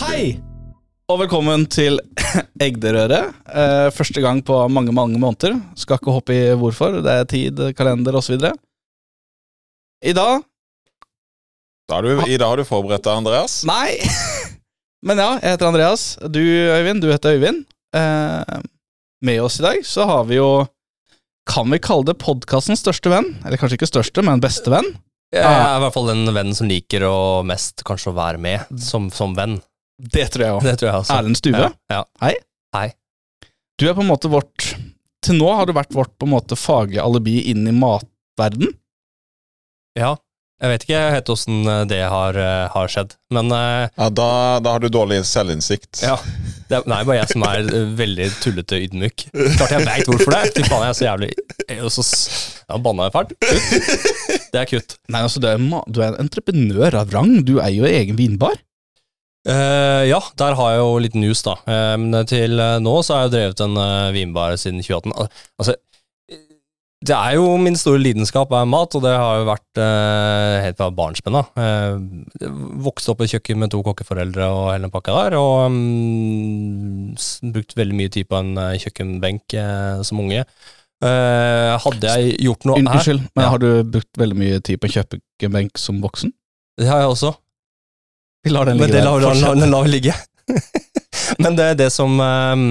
Hei! Og velkommen til Egderøret. Eh, første gang på mange, mange måneder. Skal ikke hoppe i hvorfor. Det er tid, kalender osv. I dag Da har du, I dag har du forberedt deg, Andreas. Nei! Men ja, jeg heter Andreas. Du, Øyvind, du heter Øyvind. Eh, med oss i dag så har vi jo Kan vi kalle det podkastens største venn? Eller kanskje ikke største, men beste venn. Jeg er i hvert fall den vennen som liker å mest kanskje å være med som, som venn. Det tror jeg òg. Erlend Stue. Ja. Hei. Hei. Du er på en måte vårt Til nå har du vært vårt på en måte faglige alibi inn i matverden. ja. Jeg vet ikke helt åssen det har, eh, har skjedd, men eh, Ja, da, da har du dårlig selvinnsikt. ja. Det er, er bare jeg som er eh, veldig tullete ydmyk. Klart jeg veit hvorfor det. Fy faen, jeg er så jævlig jeg er jo så Ja, banna jeg fælt? Kutt. Det er kutt. Nei, altså, du er, du er en entreprenør av rang. Du eier jo egen vinbar. Eh, ja, der har jeg jo litt news, da. Men men til uh, nå så har jeg drevet en uh, vinbar siden 2018. Al altså, eh, det er jo min store lidenskap er mat, og det har jo vært eh, helt fra barnsben av. Uh, vokste opp i et kjøkken med to kokkeforeldre og hele den pakka der, og um, brukt veldig mye tid på en eh, kjøkkenbenk eh, som unge. Eh, hadde jeg gjort noe Hæ? Unnskyld, men Ja. har du brukt veldig mye tid på en kjøkkenbenk som voksen? Det har jeg også. Vi lar den Men ligge det lar, lar, lar, lar ligge. Men det er det som ehm,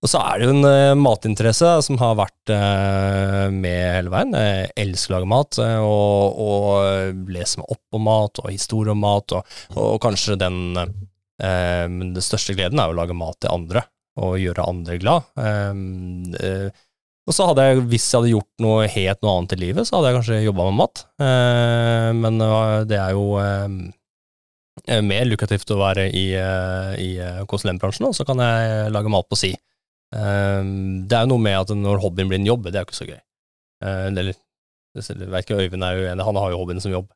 Og så er det jo en eh, matinteresse som har vært eh, med hele veien. Jeg elsker å lage mat, eh, og, og lese meg opp om mat, og historie om mat, og, og kanskje den Men den største gleden er jo å lage mat til andre, og gjøre andre glad. Ehm, eh, og så hadde jeg, hvis jeg hadde gjort noe helt noe annet i livet, så hadde jeg kanskje jobba med mat. Eh, men det er jo ehm, eh, mer lukrativt å være i, eh, i eh, konsulentbransjen, og så kan jeg lage mat på si. Eh, Det er jo noe med at når hobbyen blir en jobb, det er jo ikke så gøy. Eh, Eller, jeg vet ikke, Øyvind er jo uenig, han har jo hobbyen som jobb.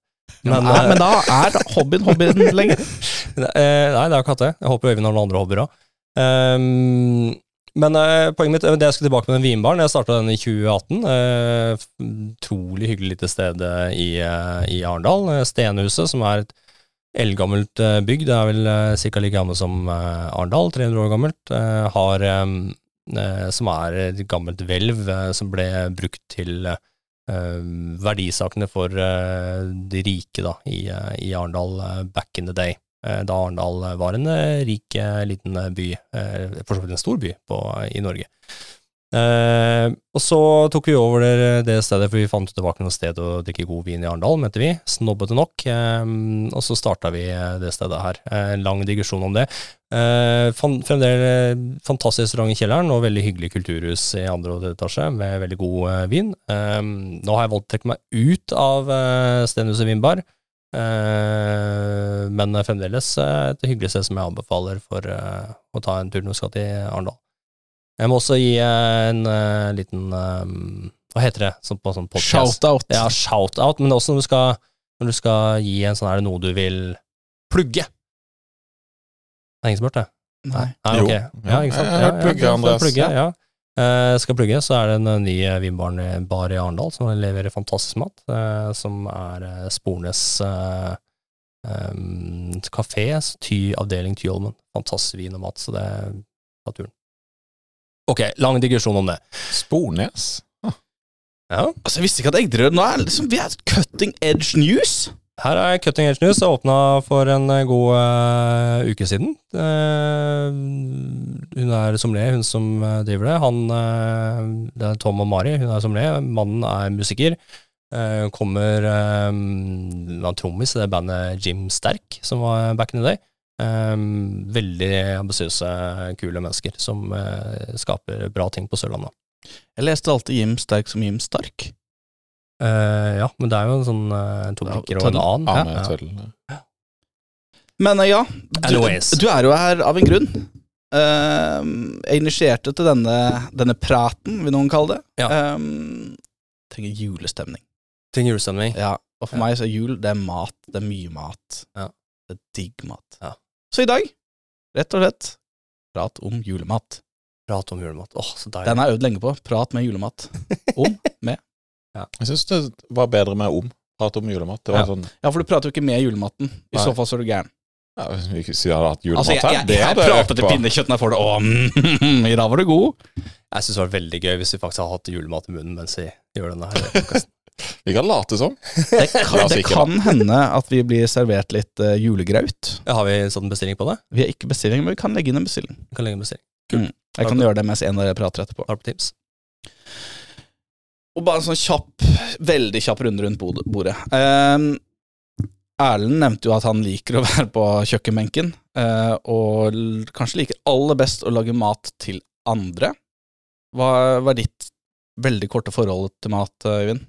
Men, Men, eh, men da er hobbyen hobbyen lenger. Eh, Nei, det er jo ikke det. Jeg håper Øyvind har noen andre hobbyer òg. men eh, poenget mitt, eh, det jeg skal tilbake med den vinbaren, jeg starta den i 2018. eh, f- Utrolig hyggelig lite sted eh, i, eh, i Arendal. eh, Stenhuset, som er et eldgammelt eh, bygg, det er vel uh, ca. like gammelt som eh, Arendal, 300 år gammelt, eh, har, eh, eh, som er et gammelt hvelv eh, som ble brukt til eh, verdisakene for eh, de rike da, i, eh, i Arendal eh, back in the day. eh, Da Arendal var en eh, rik eh, liten eh, by, eh, for så vidt en stor by på, i Norge. Eh, og så tok vi over det, det stedet, for vi fant ut det var ikke noe sted å drikke god vin i Arendal, mente vi. Snobbete nok. Eh, og så starta vi eh, det stedet her. Eh, lang digresjon om det. Eh, fremdeles fantastisk restaurant i kjelleren, og veldig hyggelig kulturhus i andre og tredje etasje, med veldig god eh, vin. Eh, nå har jeg valgt å trekke meg ut av eh, Stenhuset vinbar. Eh, men fremdeles eh, et hyggelig sted som jeg anbefaler for eh, å ta en tur når du skal til Arendal. Jeg må også gi eh, en uh, liten eh, Hva heter det sånn på sånn podcast? Shout-out. Ja, shout-out, men også når du skal, når du skal gi en sånn Er det noe du vil plugge? Det er ingen som har hørt det? Nei. Nei, Jo. ok. Ja, ikke sant? Jeg har hørt plugge, Andreas. Plugge, ja. Uh, skal plugge, så er det en ny vinbar i Arendal som leverer fantastisk mat, uh, som er uh, Spornes uh, kafé, ty, avdeling Tyholmen. Fantastisk vin og mat, så det er ta turen. Ok, lang digresjon om det. Spornes. Ja. Altså, jeg visste ikke at Egderød nå er liksom, Vi er cutting edge news. Her er Cutting Edge News. Åpna for en eh, god uh, uke siden. Uh, hun er sommelier, hun som driver det. Han, uh, det er Tom og Mari, hun er sommelier. Mannen er musiker. Uh, kommer um, trommis i det bandet Jim Sterk, som var back in the day. Eh, veldig ambisiøse, kule mennesker som uh, skaper bra ting på Sørlandet. Jeg leste alltid Jim Sterk som Jim Stark. Uh, ja, men det er jo en sånn uh, to Ja, prikker og en annen. Ja, Ja, ja. Men ja, du, du er jo her av en grunn. Eh, jeg initierte til denne, denne praten, vil noen kalle det. Ja. Um, trenger julestemning. Trenger julestemning. Ja, og for Ja. meg så er jul det er mat. Det er mye mat. Ja. Det er digg mat. Ja. Så i dag, rett og slett, prat om julemat. Prat om julemat. Åh, så deilig. Den har jeg øvd lenge på. Prat med julemat. Om, med. Jeg syns det var bedre med om. Prat om julemat. Det var Ja. sånn Ja, for du prater jo ikke med julematen. I Nei. så fall så er du gæren. Ja, hvis vi hadde hatt julemat Altså, jeg, her, jeg, det jeg prater til pinnekjøtt når jeg får det. Å, mm, I dag var du god. Jeg syns det var veldig gøy hvis vi faktisk hadde hatt julemat i munnen mens vi gjør denne her. Vi kan late som. Det kan, det kan hende at vi blir servert litt uh, julegraut. Ja, Har vi en sånn bestilling på det? Vi har ikke bestilling, men vi kan legge inn en bestilling. Vi kan legge inn bestilling. Jeg kan gjøre det mens en av dere prater etterpå. Har du tips? Og bare en sånn kjapp, veldig kjapp runde rundt bordet. Um, Erlend nevnte jo at han liker å være på kjøkkenbenken, uh, og kanskje liker aller best å lage mat til andre. Hva var ditt veldig korte forhold til mat, eh, Øyvind?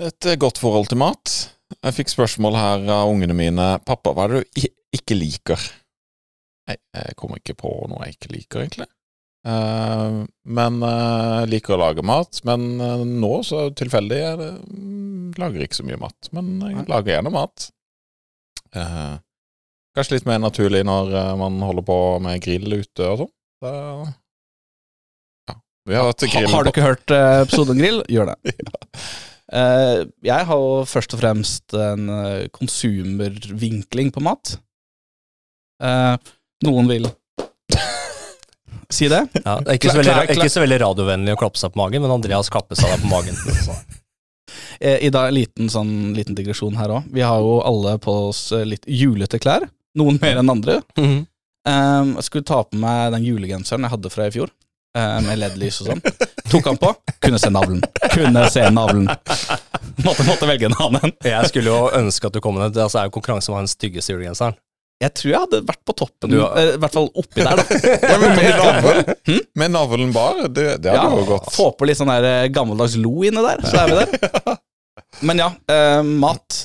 Et eh, godt forhold til mat. Jeg fikk spørsmål her av ungene mine. 'Pappa, hva er det du ikke liker?' Nei, jeg kommer ikke på noe jeg ikke liker, egentlig. Uh, men uh, jeg liker å lage mat. Men uh, nå, så tilfeldig, er det mm, lager ikke så mye mat. Men jeg Nei. lager gjerne mat. Uh, kanskje litt mer naturlig når man holder på med grill ute og sånn. Ja. Vi har har du ikke hørt episoden Grill? Gjør det. Eh, jeg har jo først og fremst en eh, konsumervinkling på mat. Eh, noen vil si det. Ja, det er ikke, så veldig, ikke så veldig radiovennlig å klappe seg på magen, men Andreas klapper seg på magen. Eh, I dag liten, sånn, liten digresjon her òg. Vi har jo alle på oss eh, litt julete klær. Noen mer enn andre. Mm -hmm. um, jeg skulle ta på meg den julegenseren jeg hadde fra i fjor, eh, med LED-lys og sånn. Tok han på. Kunne se navlen. Kunne se navlen. Måtte, måtte velge en annen. Jeg skulle jo ønske at du kom med det. Altså, er jo konkurranse om å ha den styggeste julegenseren. Jeg tror jeg hadde vært på toppen, Du eh, i hvert fall oppi der, da. Ja, men med navlen, med navlen bar, det, det hadde Ja, jo gått. Få på litt sånn der eh, gammeldags lo inni der, så er vi der. Men ja, eh, mat.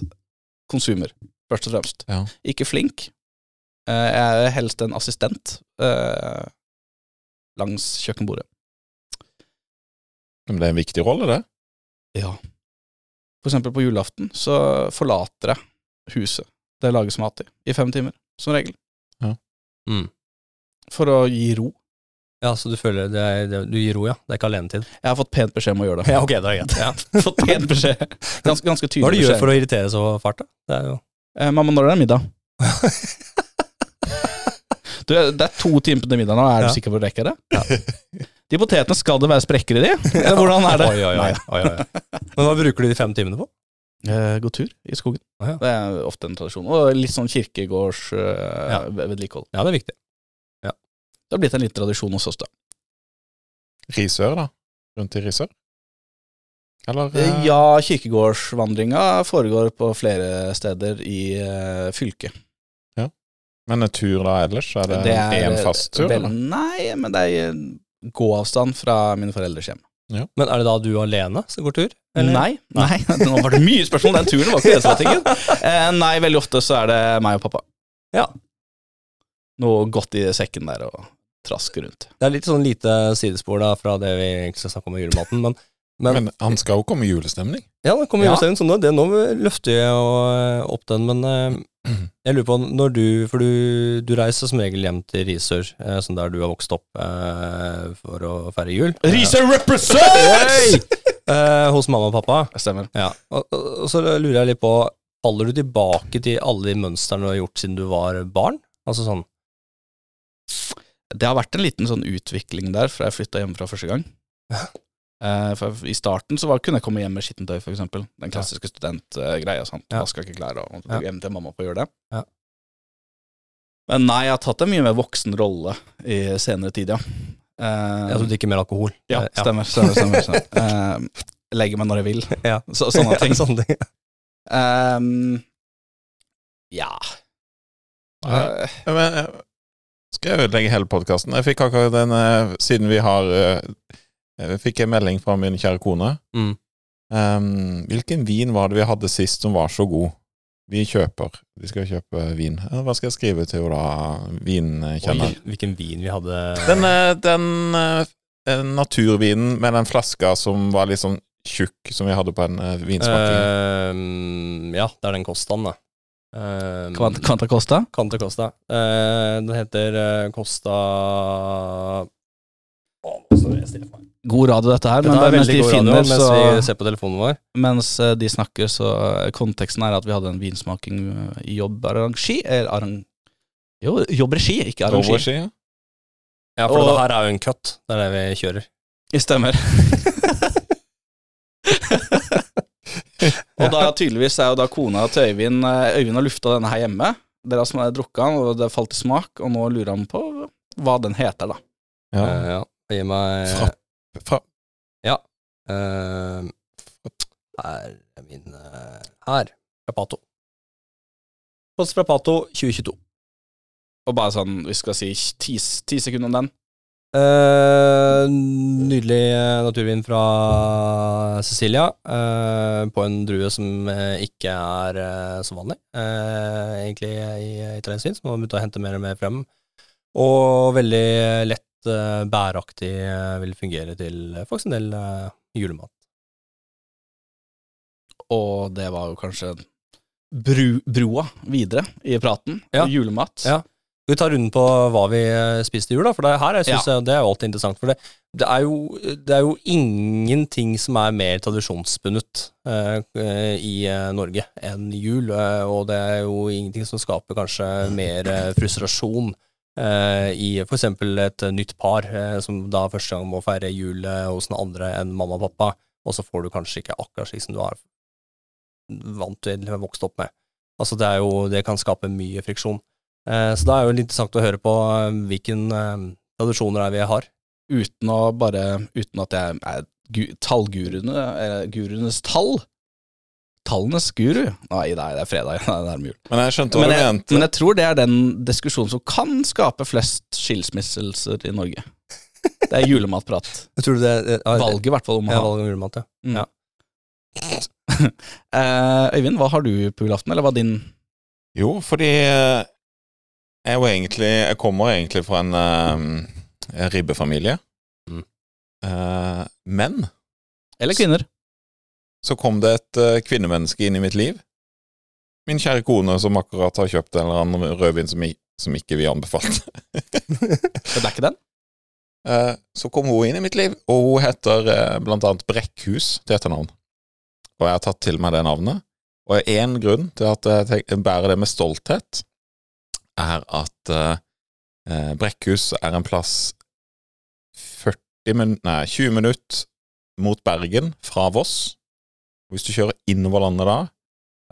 Konsumer, først og fremst. Ja. Ikke flink. Eh, jeg er helst en assistent eh, langs kjøkkenbordet. Men det er en viktig rolle, det. Ja. For eksempel på julaften så forlater jeg huset det lages mat i, i fem timer, som regel. Mm. For å gi ro. Ja, så du føler det er, det, Du gir ro, ja? Det er ikke alenetid? Jeg har fått pent beskjed om å gjøre det. Ja, ok, det er greit. Ja. fått pent beskjed. Ganske, ganske Hva er tydelig det du gjør beskjed. for å irritere så fælt, da? Det er jo Eh, mamma, når er det middag? Du, det er to timer til middag nå, er du Ja. sikker på å rekke det? De potetene, skal det være sprekker i de? Eller hvordan er det? Oi, oi, oi. Men hva bruker du de fem timene på? Eh, gå tur i skogen. Ah, ja. Det er ofte en tradisjon. Og litt sånn kirkegårds eh, Ja. Ja, det er viktig. Det har blitt en liten tradisjon hos oss, da. Risør, da? Rundt i Risør? Eller Eh, eh, Ja, kirkegårdsvandringa foregår på flere steder i eh, fylket. Men en tur da ellers? Er det, en fast tur? vel- eller? Nei, men det er eh, gåavstand fra mine foreldres hjem. Ja. Men er det da du alene som går tur? eller? Nei, nei, nå var det mye spørsmål. Den turen var ikke det som var tingen. Eh, nei, veldig ofte så er det meg og pappa. Ja. Noe godt i sekken der og traske rundt. Det er litt sånn lite sidespor da fra det vi egentlig skal snakke om i julematen, men, men, Men han skal jo komme i julestemning. Ja, det kommer Ja. julestemning, så nå, det, nå løfter jeg jo eh, opp den, men eh, jeg lurer på når du For du, du reiser som regel hjem til Risør, eh, sånn der du har vokst opp eh, for å feire jul. Risør Hey! Eh, hos mamma og pappa. Stemmer. Ja. Og, og så lurer jeg litt på Faller du tilbake til alle de mønstrene du har gjort siden du var barn? Altså sånn Det har vært en liten sånn utvikling der fra jeg flytta hjemmefra første gang. Eh, for I starten så var, kunne jeg komme hjem med skittentøy, for eksempel. Den klassiske studentgreia. sant? Ja. Vaska ikke klær og dro Ja. hjem til mamma på å gjøre det. Ja. Men nei, jeg har tatt en mye mer voksen rolle i senere tid, ja. Uh, at du drikker mer alkohol? ja, Eh, stemmer. stemmer, stemmer, stemmer. Uh, legger meg når jeg vil. Ja. Så, sånne ting. Sånne ting. Um, ja Ja. Eh, Men, eh, skal jeg ødelegge hele podkasten? Jeg fikk akkurat den eh, Siden vi har eh, Jeg fikk en melding fra min kjære kone. Mm. Um, hvilken vin var det vi hadde sist som var så god? Vi kjøper. Vi skal kjøpe vin. Eh, Hva skal jeg skrive til henne da? Vinkjenner. Hvilken vin vi hadde Den, eh, den eh, eh, naturvinen med den flaska som var litt sånn tjukk, som vi hadde på en uh, vinsmaking. Uh, Ja, det er den Costaen, da. Uh, Quanta, Quanta Costa? Quanta Costa. Uh, den heter eh, Costa Å, nå står jeg stille meg. God radio, dette her. Dette Men er mens de god radio så, mens vi ser på telefonen vår. Mens eh, de snakker, så eh, konteksten er at vi hadde en vinsmaking eh, i jobbarrangi, eller arrang, Jo, jobbregi, ikke arrangi. Jobbregi, ja. Ja, for Og- det her er jo en cut. Det er det vi kjører. Det stemmer. og da tydeligvis er jo da kona til Øyvind eh, Øyvind har lufta denne her hjemme. Dere som har drukket den, og det falt i smak, og nå lurer han på hva den heter, da. ja. Eh, ja. Gi meg Fra, Ja. Uh, Her er min uh, Her. Frapato. Post Frapato 2022. Og bare sånn, vi skal si ti, ti sekunder om den. Uh, nydelig eh, naturvin fra Cecilia, Uh, på en drue som ikke er uh, så vanlig, eh, egentlig i italiensk vin, som man begynte å hente mer og mer frem. Og veldig lett eh, bæreaktig eh, vil fungere til faktisk en del eh, julemat. Og det var jo kanskje bru, broa videre i praten. Ja. Julemat. Ja. Vi ta runden på hva vi spiste i jul, da? For det her jeg synes jeg, det er jo alltid interessant. For det, det, er jo, det er jo ingenting som er mer tradisjonsbundet eh, eh, i Norge enn jul. og det er jo ingenting som skaper kanskje mer eh, frustrasjon i f.eks. et eh, nytt par eh, som da første gang må feire jul eh, hos den andre enn mamma og pappa, og så får du kanskje ikke akkurat slik som du har vant til eller vokst opp med. Altså det, er jo, det kan skape mye friksjon. Eh, Så da er jo litt interessant å høre på hvilke eh, tradisjoner er vi har. Uten å bare Uten at jeg er gu- tallguruene, eller guruenes tall. Tallenes guru. Nei, nei, det er fredag. Nei, det er jul. men jeg skjønte hva Men du jeg, mente. men jeg tror det er den diskusjonen som kan skape flest skilsmisselser i Norge. Det er julematprat. Jeg tror det er Valget, i hvert fall, om å Ja, ha. Valget om julemat, ja. Mm. Ja. Eh, Øyvind, hva har du på julaften, eller hva er din Jo, fordi eh, jeg, jo egentlig, jeg kommer egentlig fra en eh, ribbefamilie. Mm. Uh, men Eller kvinner? Så kom det et eh, kvinnemenneske inn i mitt liv. Min kjære kone som akkurat har kjøpt en eller annen rødvin som, som ikke vi anbefalte. Det er ikke den? Eh, så kom hun inn i mitt liv, og hun heter eh, blant annet Brekkhus til etternavn. Og jeg har tatt til meg det navnet. Og én grunn til at jeg bærer det med stolthet, er at Brekkhus er en plass 40 min nei, 20 minutter mot Bergen fra Voss. Hvis du kjører innover landet da,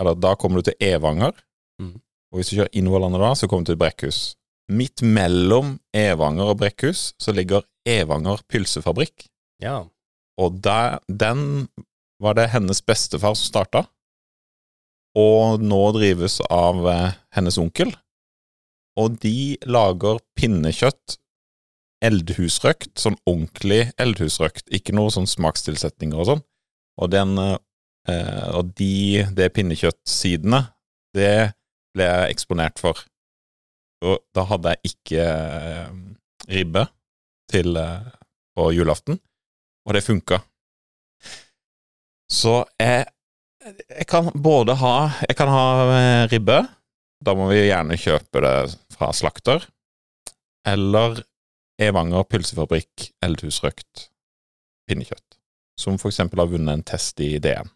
eller da kommer du til Evanger. Mm. Og hvis du kjører innover landet da, så kommer du til Brekkhus. Midt mellom Evanger og Brekkhus så ligger Evanger pølsefabrikk. ja. Og der, den var det hennes bestefar som starta, og nå drives av eh, hennes onkel. Og de lager pinnekjøtt, eldhusrøkt, sånn ordentlig eldhusrøkt, ikke noe sånn smakstilsetninger og sånn. Og den, eh, og de, det pinnekjøttsidene, det ble jeg eksponert for. Og da hadde jeg ikke eh, ribbe til eh, på julaften, og det funka. Så jeg, jeg kan både ha Jeg kan ha eh, ribbe, da må vi gjerne kjøpe det fra slakter, eller Evanger pølsefabrikk eldhusrøkt pinnekjøtt, som for eksempel har vunnet en test i DN.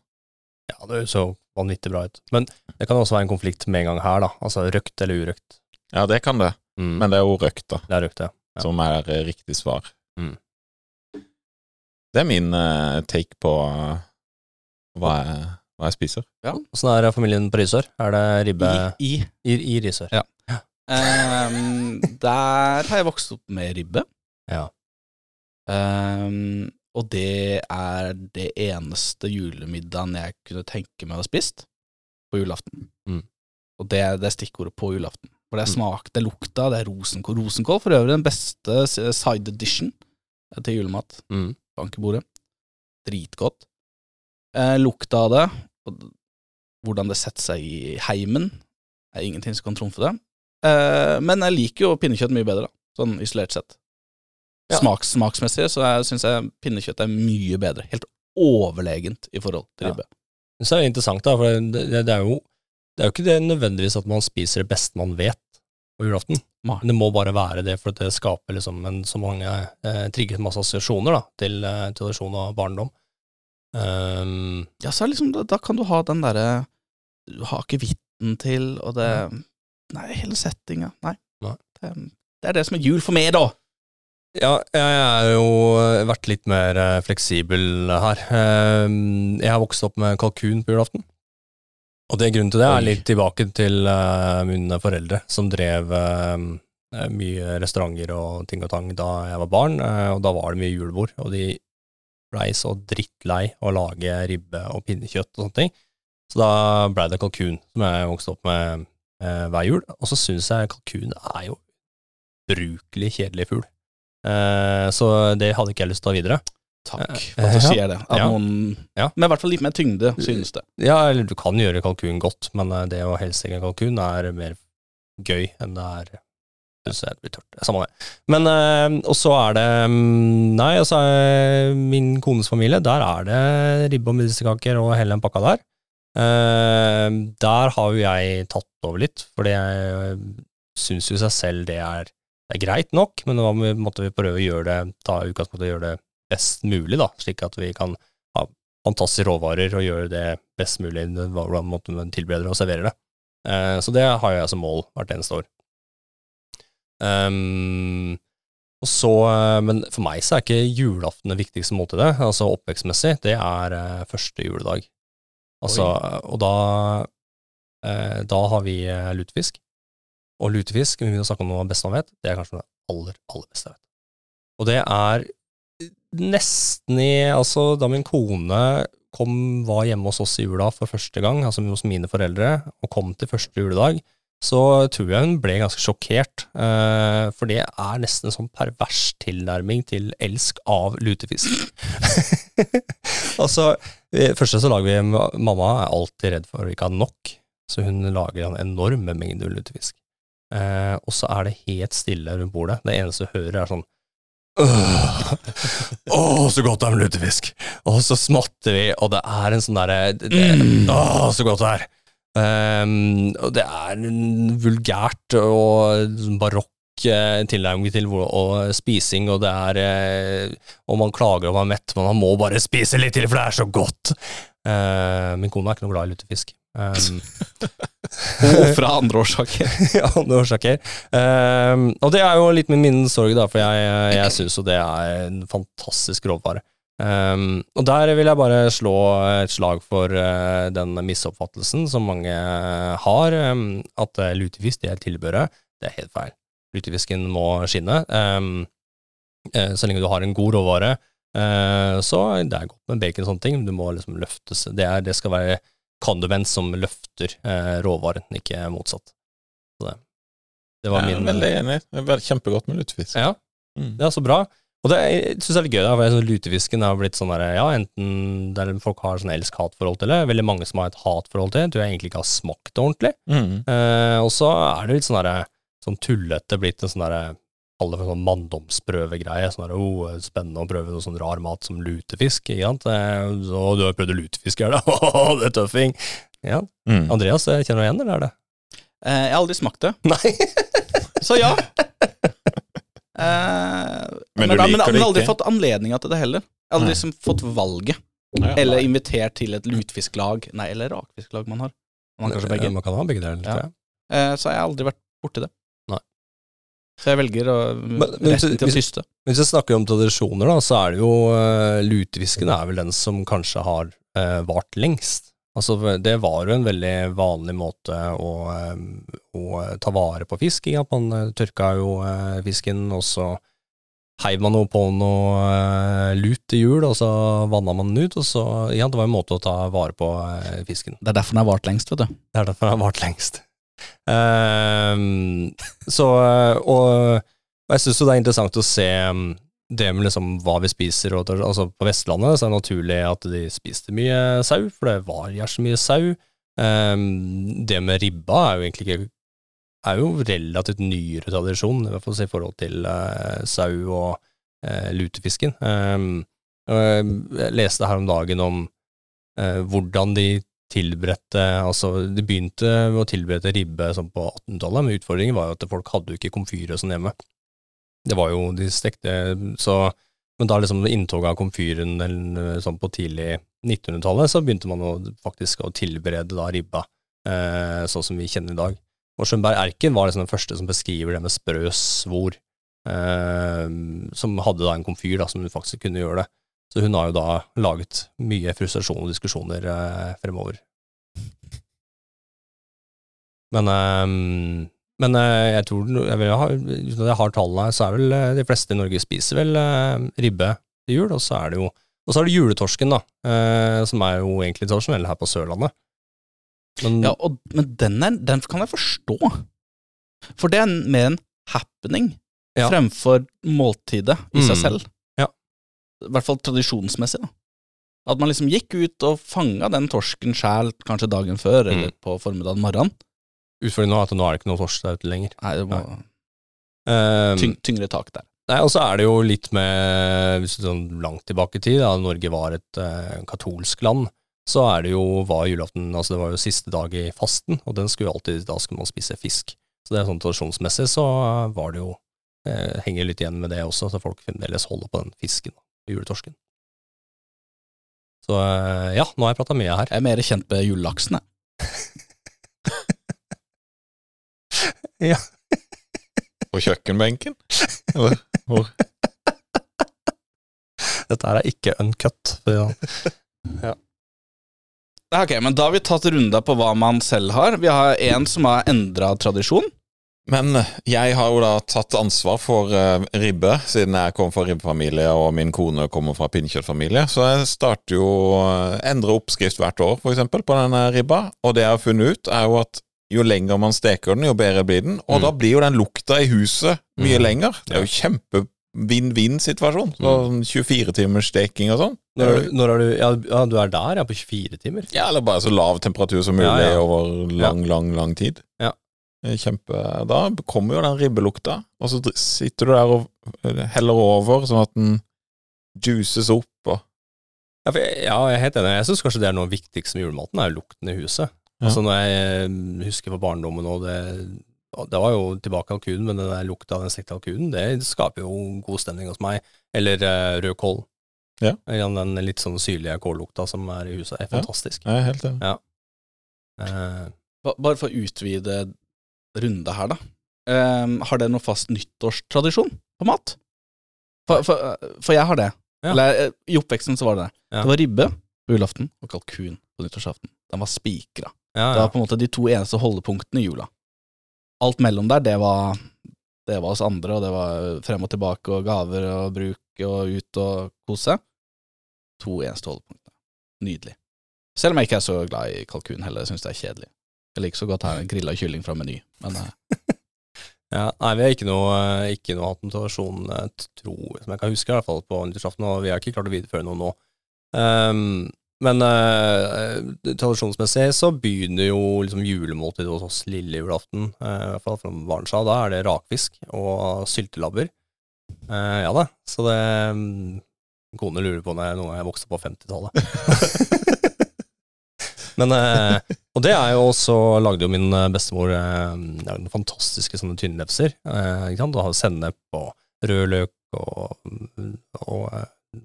Ja, det så vanvittig bra ut. Men det kan også være en konflikt med en gang her, da. Altså røkt eller urøkt. Ja, det kan det, Mm. men det er jo røkt, da, det er røkt, ja. Ja. som er eh, riktig svar. Mm. Det er min uh, take på uh, hva, jeg, hva jeg spiser. Åssen er familien på Risør? Er det ribbe I, i. i, i Risør? Ja. um, der har jeg vokst opp med ribbe. Ja. Ehm, og det er det eneste julemiddagen jeg kunne tenke meg å ha spist på julaften. Mm. Og det, det er stikkordet på julaften. For det er Mm. smak, det er lukta, det er rosenkål. Rosenkål for øvrig den beste side edition til julemat. Mm. Bankebordet. Dritgodt. Eh, lukta av det, og hvordan det setter seg i heimen, er ingenting som kan trumfe det. Eh, men jeg liker jo pinnekjøtt mye bedre, da, sånn isolert sett. Ja. Smaks, smaksmessig så syns jeg pinnekjøtt er mye bedre. Helt overlegent i forhold til ribbe. Ja. Så er det interessant, da, for det, det, det er jo det er jo ikke det nødvendigvis at man spiser det beste man vet på julaften. Men det må bare være det, for det skaper liksom en, så mange eh, trigget masse assosiasjoner da, til eh, tradisjon og barndom. Um, Ja, så er liksom, da, da kan du ha den derre Du har akevitten til, og det Nei, hele settinga. Nei. Nei. Det, det er det som er jul for meg, da. Ja, jeg har jo vært litt mer eh, fleksibel her. Eh, Jeg har vokst opp med kalkun på julaften. Og det grunnen til det er litt tilbake til eh, mine foreldre, som drev eh, mye restauranter og ting og tang da jeg var barn, eh, og da var det mye julebord, og de blei så drittlei å lage ribbe og pinnekjøtt og sånne ting. Så da blei det kalkun, som jeg vokste opp med eh, hver jul. Og så syns jeg kalkun er jo brukelig kjedelig fugl. Eh, så det hadde ikke jeg lyst til å ha videre. Takk Eh, for at du sier det. Ja. noen, Ja. Med i hvert fall litt mer tyngde, synes det. Ja, eller du kan gjøre kalkun godt, men eh, det å helsegge kalkun er mer gøy enn det er det blir tørt. Samme det. Men Og så er det mm, Nei, altså min kones familie, der er det ribbe og medisterkaker og hele den pakka der. Der har jo jeg tatt over litt, fordi jeg syns jo seg selv det er, det er greit nok, men da måtte vi prøve å gjøre det, ta utgangspunkt i å gjøre det best mulig, da, slik at vi kan ha fantastiske råvarer og gjøre det best mulig, hvordan man tilbereder og serverer det. Eh, så det har jeg som mål hvert eneste år. Um, og så, eh, men for meg så er ikke julaften det viktigste måltidet, altså oppvekstmessig, det er eh, første juledag. Altså, og da, eh, da har vi eh, lutefisk. Og lutefisk, vi begynner å snakke om noe av det beste man vet, det er kanskje det aller, aller beste jeg vet. Og det er nesten i Altså, da min kone kom, var hjemme hos oss i jula for første gang, altså hos mine foreldre, og kom til første juledag, så tror jeg hun ble ganske sjokkert. Eh, for det er nesten en sånn pervers tilnærming til elsk av lutefisk. altså, først første så lager vi Mamma er alltid redd for å ikke ha nok, så hun lager en enorme mengder lutefisk. Eh, og så er det helt stille rundt bordet. Det eneste du hører, er sånn Åh, åh, så godt det er med lutefisk! Og så smatter vi, og det er en sånn derre det- Åh, så godt det er! Um, og det er en vulgært og barokk eh, tilnærming til hvor, og spising, og det er eh, Og man klager om man er mett, men man må bare spise litt til, for det er så godt! Uh, min kone er ikke noe glad i lutefisk. Um, Og fra andre årsaker. ja, andre årsaker. Um, og det er jo litt min minnesorg, da, for jeg, jeg syns jo det er en fantastisk råvare. Um, og der vil jeg bare slå et slag for uh, den misoppfattelsen som mange har, um, at eh, lutefisk det er tilbehøret. Det er helt feil. Lutefisken må skinne. Eh, så lenge du har en god råvare, uh, så det er godt med bacon og sånne ting. Du må liksom løftes. Det, er, det skal være kondiment som løfter eh, råvaren, ikke motsatt. Så det, det var Jeg er min veldig enig. Det er kjempegodt med lutefisk. Ja, Mm. det er så bra. Og det syns jeg er litt gøy, da, for lutefisken har blitt sånn der, ja, enten der folk har sånn elsk-hat-forhold til det, veldig mange som har et hat-forhold til det, tror jeg egentlig ikke har smakt det ordentlig. Mm. Eh, og så er det litt sånn derre sånn tullete blitt en sånn derre Kalle det for sånn manndomsprøvegreie. Sånn der, oh, spennende å prøve noe sånn rar mat som lutefisk. ikke sant? Så du har prøvd lutefisk, her, da? Åh, det er tøffing! Ja. Mm. Andreas, eh, kjenner du igjen, eller er det? Eh, jeg har aldri smakt det, Nei. så ja. Eh, Men du da- liker men, det men aldri fått anledninga til det heller. Jeg har aldri liksom fått valget. Ja, Eller invitert til et lutfisklag. Nei, eller rakfisklag man har. Man kanskje begge. Man kan ha begge deler, Ja. jeg. Eh, så har aldri vært borti det. Så jeg velger å, Men- men retten til å hvis- tyste. Hvis vi snakker om tradisjoner, da, så er det jo uh, Lutefisken er vel den som kanskje har uh, vart lengst. Altså, det var jo en veldig vanlig måte å, eh, å ta vare på fisk i. At man eh, tørka jo eh, fisken, og så heiv man jo på noe eh, lut til jul, og så vanna man den ut. Og så, ja, det var en måte å ta vare på eh, fisken. Det er derfor den har vart lengst, vet du. Det er derfor den har vart lengst. Ehm, så, og, og jeg syns jo det er interessant å se um, det med liksom hva vi spiser. Og, altså på Vestlandet så er det naturlig at de spiste mye sau, for det var gjerne så mye sau. Ehm, det med ribba er jo egentlig ikke er jo relativt nyere tradisjon, i hvert fall i forhold til eh, sau og eh, lutefisken. Ehm, jeg leste her om dagen om eh, hvordan de tilberedte Altså, de begynte å tilberede ribbe sånn på 1800-tallet, men utfordringen var jo at folk hadde jo ikke komfyr og sånn hjemme. Det var jo De stekte så Men da liksom inntoget av komfyren sånn på tidlig 1900-tallet, så begynte man å, faktisk å tilberede da ribba, eh, sånn som vi kjenner i dag. Og Schönberg Erken var liksom den første som beskriver det med sprø svor, eh, som hadde da en komfyr da, som faktisk kunne gjøre det. Så hun har jo da laget mye frustrasjon og diskusjoner eh, fremover. Men, eh, men eh, jeg tror jeg, vil ha, Uten at jeg har tallene her, så er vel eh, de fleste i Norge spiser vel eh, ribbe til jul, og så er det jo og så er det juletorsken, da, eh, som er jo egentlig tradisjonell her på Sørlandet. Men Ja, og, men den, er, den kan jeg forstå. For det er mer en happening Ja. fremfor måltidet i seg Mm. selv. Ja. I hvert fall tradisjonsmessig. da. At man liksom gikk ut og fanga den torsken sjæl kanskje dagen før, Mm. eller på formiddagen morgenen. utfordringen nå er at nå er det ikke noe torsk der ute lenger. Nei, det må Eh, tyng, tyngre tak der. Nei, og så er det jo litt med hvis du sånn langt tilbake i tid, da Norge var et eh, katolsk land, så er det jo var julaften Altså det var jo siste dag i fasten, og den skulle alltid Da skulle man spise fisk. Så det er sånn tradisjonsmessig så var det jo eh, Henger litt igjen med det også, så folk fremdeles holder på den fisken, juletorsken. Så eh, ja, nå har jeg prata mye her. Jeg er mer kjent med julelaksen, jeg. På kjøkkenbenken? Eller hvor? Dette her er ikke uncut. Ja. Ja, Ok, men da har vi tatt runda på hva man selv har. Vi har en som har endra tradisjon. Men jeg har jo da tatt ansvar for eh, ribbe, siden jeg kom fra ribbefamilie og min kone kommer fra pinnekjøttfamilie. Så jeg starter jo uh, endre oppskrift hvert år, eksempel, på denne ribba. Og det jeg har funnet ut, er jo at jo lenger man steker den, jo bedre blir den. Og Mm. da blir jo den lukta i huset mye Mm. lenger. Det er jo kjempe vinn-vinn-situasjon. Sånn 24 timers steking og sånn. Når, når du ja, du er der, ja, på 24 timer? Ja, eller bare så lav temperatur som mulig Ja, ja. over lang, lang, lang tid. Ja. Er Kjempe Da kommer jo den ribbelukta, og så sitter du der og eh, heller over, sånn at den juices opp og Ja, for jeg, ja, jeg er helt enig. Jeg syns kanskje det er noe viktigste med julematen, er lukten i huset. Ja. Altså Når jeg eh, husker fra barndommen og det, det var jo tilbake kalkunen, men den der lukta av den stekte kalkunen, det skaper jo god stemning hos meg. Eller uh, rød kål. Ja. Eller den litt sånn syrlige kållukta som er i huset, er Ja. fantastisk. Jeg er helt enig. Eh, Ba- Bare for å utvide runde her, da. Um, har dere noen fast nyttårstradisjon på mat? For, for, for jeg har det. Ja. Eller eh, I oppveksten så var det det. Ja. Det var ribbe på julaften og kalkun på nyttårsaften. Den var spikra. ja, Det var på en måte de to eneste holdepunktene i jula. Alt mellom der, det var Det var oss andre, og det var frem og tilbake og gaver og bruk og ut og kose. To eneste holdepunkter. Nydelig. Selv om jeg ikke er så glad i kalkun heller, syns det er kjedelig. Jeg liker så godt her grilla kylling fra Meny, men eh, Ja, nei, vi har ikke noe, ikke noe hatt en tradisjon, eh, tro, som jeg kan huske, i hvert fall på nyttårsaften, og vi har ikke klart å videreføre noe nå. Um, men uh, tradisjonsmessig så begynner jo liksom julemåltidet hos oss lille julaften, uh, i hvert fall fra barns. Da er det rakfisk og syltelabber. Uh, ja da, så det um, Kone lurer på når jeg, når jeg vokste opp på 50-tallet. Men, eh, og det er jo også, lagde jo min eh, bestemor eh, noen fantastiske sånne tynnlefser. Eh? Du har sennep og rødløk og, og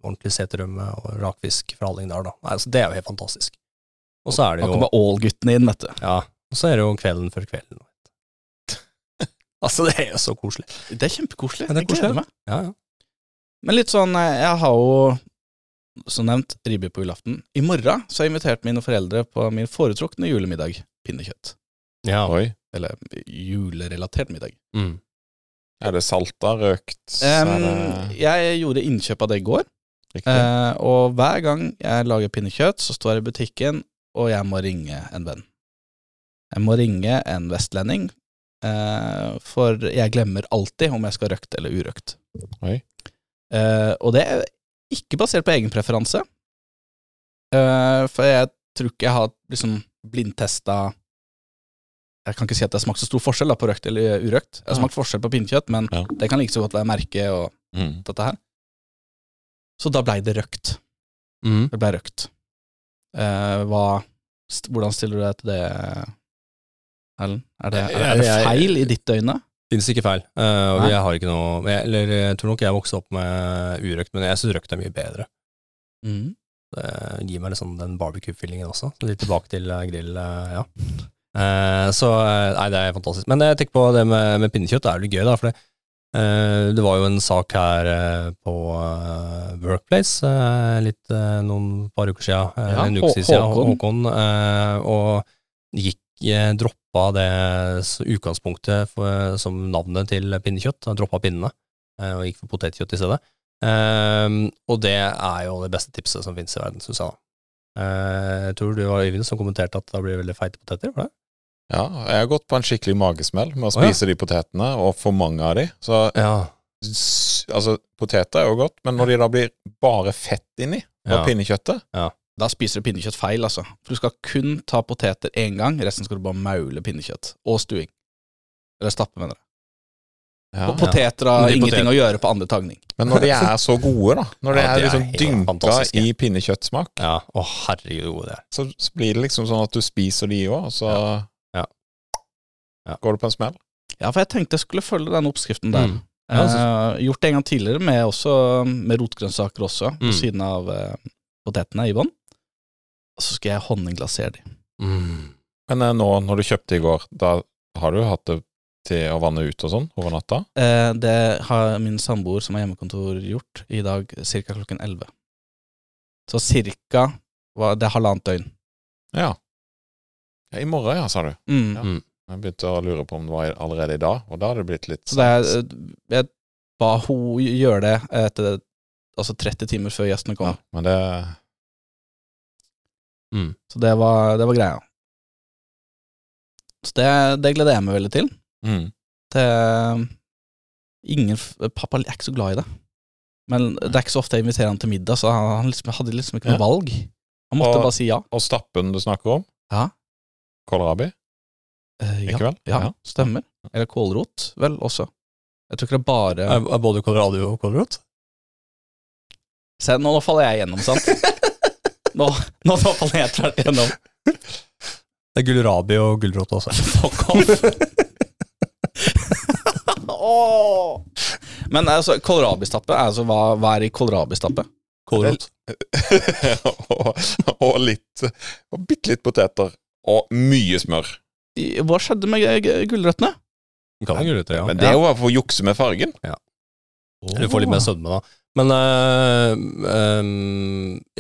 ordentlig seterrømme og rakfisk fra Hallingdal. da. Nei, altså, det er jo helt fantastisk. Og så er det jo jo kommer all-guttene inn, vet du. ja, og så er det jo kvelden før kvelden. altså, det er jo så koselig. Det er kjempekoselig. Det Jeg gleder meg. Ja, ja. Men litt sånn, jeg har jo som nevnt ribbe på julaften. I morgen så har jeg invitert mine foreldre på min foretrukne julemiddag, pinnekjøtt. ja. Oi. Eller julerelatert middag. Mm. Er det salta, røkt? um, er det jeg gjorde innkjøp av det i går, eh, og hver gang jeg lager pinnekjøtt, så står jeg i butikken, og jeg må ringe en venn. Jeg må ringe en vestlending, eh, for jeg glemmer alltid om jeg skal røkt eller urøkt. Oi. Eh, og det er ikke basert på egen preferanse, uh, for jeg tror ikke jeg har liksom blindtesta Jeg kan ikke si at det har smakt så stor forskjell da, på røkt eller urøkt. Jeg har smakt forskjell på pinnekjøtt, men Ja. det kan like så godt være merke og Mm. dette her. Så da blei det røkt. Mm. Det blei røkt. Uh, hva, st hvordan stiller du deg til det, Erlend? Er det, er, er det feil i ditt øyne? Finnes ikke feil. Uh, og jeg har ikke noe jeg, Eller jeg tror nok jeg vokste opp med urøkt, men jeg syns røkt er mye bedre. Mm. Det gir meg liksom den barbecue-feelingen også. Litt tilbake til eh, grill, eh, ja. Uh, så eh, nei, det er fantastisk. Men jeg tenker på det med, med pinnekjøtt, det er jo litt gøy, da. For det, uh, det var jo en sak her eh, på eh, Workplace eh, litt eh, noen par uker siden, eh, Ja, en uke siden, Håkon. Håkon, eh, og gikk eh, droppa det utgangspunktet for, som navnet til pinnekjøtt, droppa pinnene, eh, og gikk for potetkjøtt i stedet. Um, og det er jo det beste tipset som finnes i verden, syns jeg. Eh, jeg tror det var Øyvind som kommenterte at det blir veldig feite poteter. for det? Ja, jeg har gått på en skikkelig magesmell med å Å, ja. spise de potetene, og for mange av de. Så Ja. altså, poteter er jo godt, men når de da blir bare fett inni fra Ja. pinnekjøttet Da spiser du pinnekjøtt feil, altså. For du skal kun ta poteter én gang, resten skal du bare maule pinnekjøtt. Og stuing. Eller stappe, mener jeg. ja. Og poteter har ja. ingenting potet- å gjøre på andre tagning. Men når de er så gode, da, når de Ja, er de er liksom dynka i pinnekjøttsmak, ja. Å, herregud, det er. så, blir det liksom sånn at du spiser de òg, og så Ja. Ja. går det på en smell. Ja, for jeg tenkte jeg skulle følge den oppskriften der. Mm. Altså. Eh, gjort det en gang tidligere, med, også, med rotgrønnsaker også, Mm. på siden av eh, potetene i bånn. Så skal jeg honningglasere de. Mm. Men eh, nå, når du kjøpte i går, da har du hatt det til å vanne ut og sånn over natta? Eh, det har min samboer som har hjemmekontor gjort i dag ca. klokken 11. Så cirka det er halvannet døgn. Ja. ja. I morgen, ja, sa du. Mm. Ja. Mm. Jeg begynte å lure på om det var allerede i dag, og da hadde det blitt litt Så det er, eh, jeg ba hun gjøre det etter altså 30 timer før gjestene kom. ja, Men det Mm. Så det var, det var greia. Så det, det gleder jeg meg veldig til. mm. Det, ingen, pappa er ikke så glad i det. Men det er ikke så ofte jeg inviterer han til middag, så han, han liksom, hadde liksom ikke noe Ja. valg. Han måtte Og- bare si ja. Og stappen du snakker om? Ja. Kålrabi? Eh, ja. Ikke vel? Ja, Ja. stemmer. Eller kålrot, vel, også. Jeg tror ikke det er bare Er, er både kålrabi og kålrot? Se, nå, nå faller jeg gjennom, sant? Nå, nå, tar jeg tvert gjennom. Det er gulrabi og gulrot også. Fuck off. Men altså, kålrabistappe, altså, hva, hva er i kålrabistappe? Kålrot. og, og litt Og bitte litt poteter. Og mye smør. Hva skjedde med gulrøttene? Kan ha gulrøtter, ja. Men det er jo bare for å jukse med fargen. Du får litt mer sødme, da. Men øh, øh,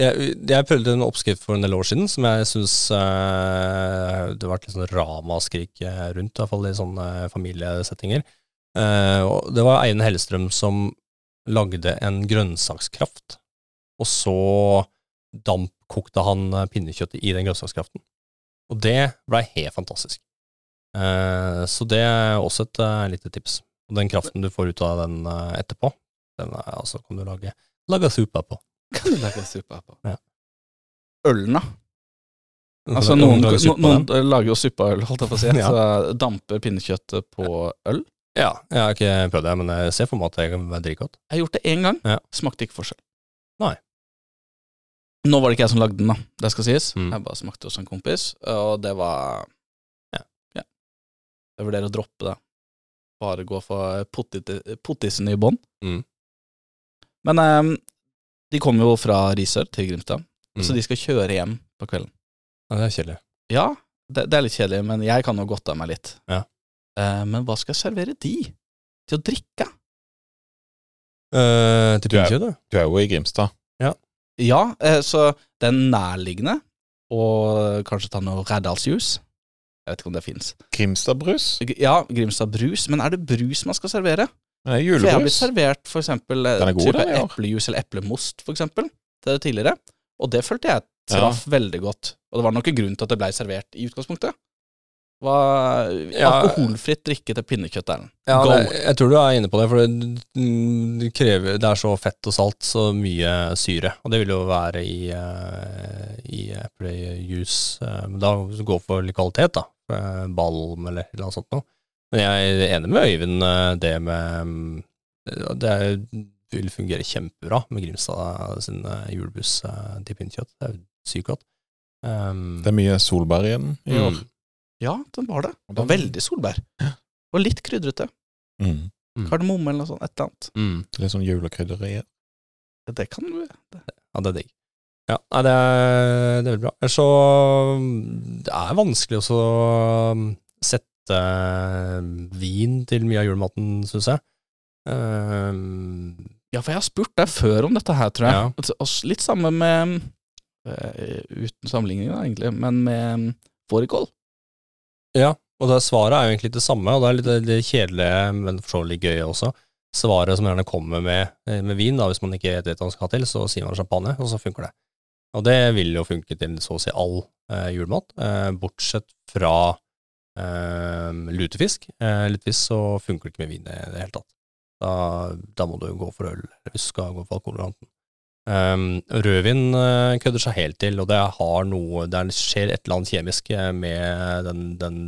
jeg, jeg prøvde en oppskrift for en del år siden som jeg syns det har vært sånn ramaskrik eh, rundt, i hvert fall i sånne familiesettinger. Uh, det var Eivind Hellestrøm som lagde en grønnsakskraft, og så dampkokte han eh, pinnekjøttet i den grønnsakskraften. Og det blei helt fantastisk. Uh, så det er også et uh, lite tips. Og den kraften du får ut av den eh, etterpå, den er, altså, kan du lage, lage suppe på. Kan du lage suppe på? Ja. Ølen, da? Altså, noen, noen, lager, suppe på noen den. lager jo suppeøl, holdt jeg på å si. Ja. Så damper pinnekjøttet på øl. Ja, jeg har ikke prøvd det, men jeg ser for meg at det kan være dritgodt. Jeg har gjort det én gang. Ja. Smakte ikke forskjell. Nei. Nå var det ikke jeg som lagde den, da. Det skal sies. Mm. Jeg bare smakte hos en kompis, og det var Ja. ja. Jeg vurderer å droppe det. Bare gå for pottisen i bånn. Mm. Men um, de kommer jo fra Risør til Grimstad, Mm. så de skal kjøre hjem på kvelden. Ja, det er kjedelig. Ja, det, det er litt kjedelig, men jeg kan jo godte meg litt. Ja. Uh, men hva skal jeg servere de? Til å drikke? Uh, til Du da? du? Er jo i Grimstad. Ja, eh, så det er nærliggende å kanskje ta noe Reddalsjus. Jeg vet ikke om det fins. Grimstadbrus? Ja, Grimstad brus, men er det brus man skal servere? Men det er jeg har blitt servert for eksempel eh, god, type den, eplejus eller eplemost, for eksempel, til tidligere. Og det følte jeg traff veldig godt. Og det var nok en grunn til at det blei servert i utgangspunktet. Var Ja. Alkoholfritt drikke til pinnekjøtt Erlend. Ja, det, jeg tror du er inne på det, for det, det, krever, det er så fett og salt, så mye syre. Og det vil jo være i, uh, i eplejus. eh, men da gå for kvalitet, da. Eh, Balm eller noe sånt noe. Men jeg er enig med Øyvind eh, det med mm, Det er, vil fungere kjempebra med Grimstad sin eh, julebuss eh, til pinnekjøtt. Det er sykt godt. Um, Det er mye solbær igjen i år. mm, Ja, den var det. Den Det var veldig solbær. Og litt krydrete. Mm. Mm. Kardemomme eller noe sånt. Et eller annet. mm, Litt sånn julekrydderi Ja, Det kan du ja, det er digg. Ja, det er, det er veldig bra. Så Det er vanskelig også å sette vin til mye av julematen, syns jeg. Uh, Ja, for jeg har spurt deg før om dette her, tror jeg. Ja. Altså, Litt samme med eh, Uten sammenligning, da, egentlig, men med fårikål. ja, og det svaret er jo egentlig det samme, og det er litt det kjedelige, men for så vidt litt gøy også. Svaret som gjerne kommer med, eh, med vin, da, hvis man ikke vet hva man skal ha til, så sier man champagne, og så funker det. Og det vil jo funke til så å si all eh, julemat, eh, bortsett fra eh, lutefisk. Eh, lutefisk så funker det ikke med vin i det hele tatt. Da, da må du gå for øl, hvis du skal gå for alkoholvarianten. Um, rødvin eh, kødder seg helt til, og det har noe Det er- skjer et eller annet kjemisk eh, med den, den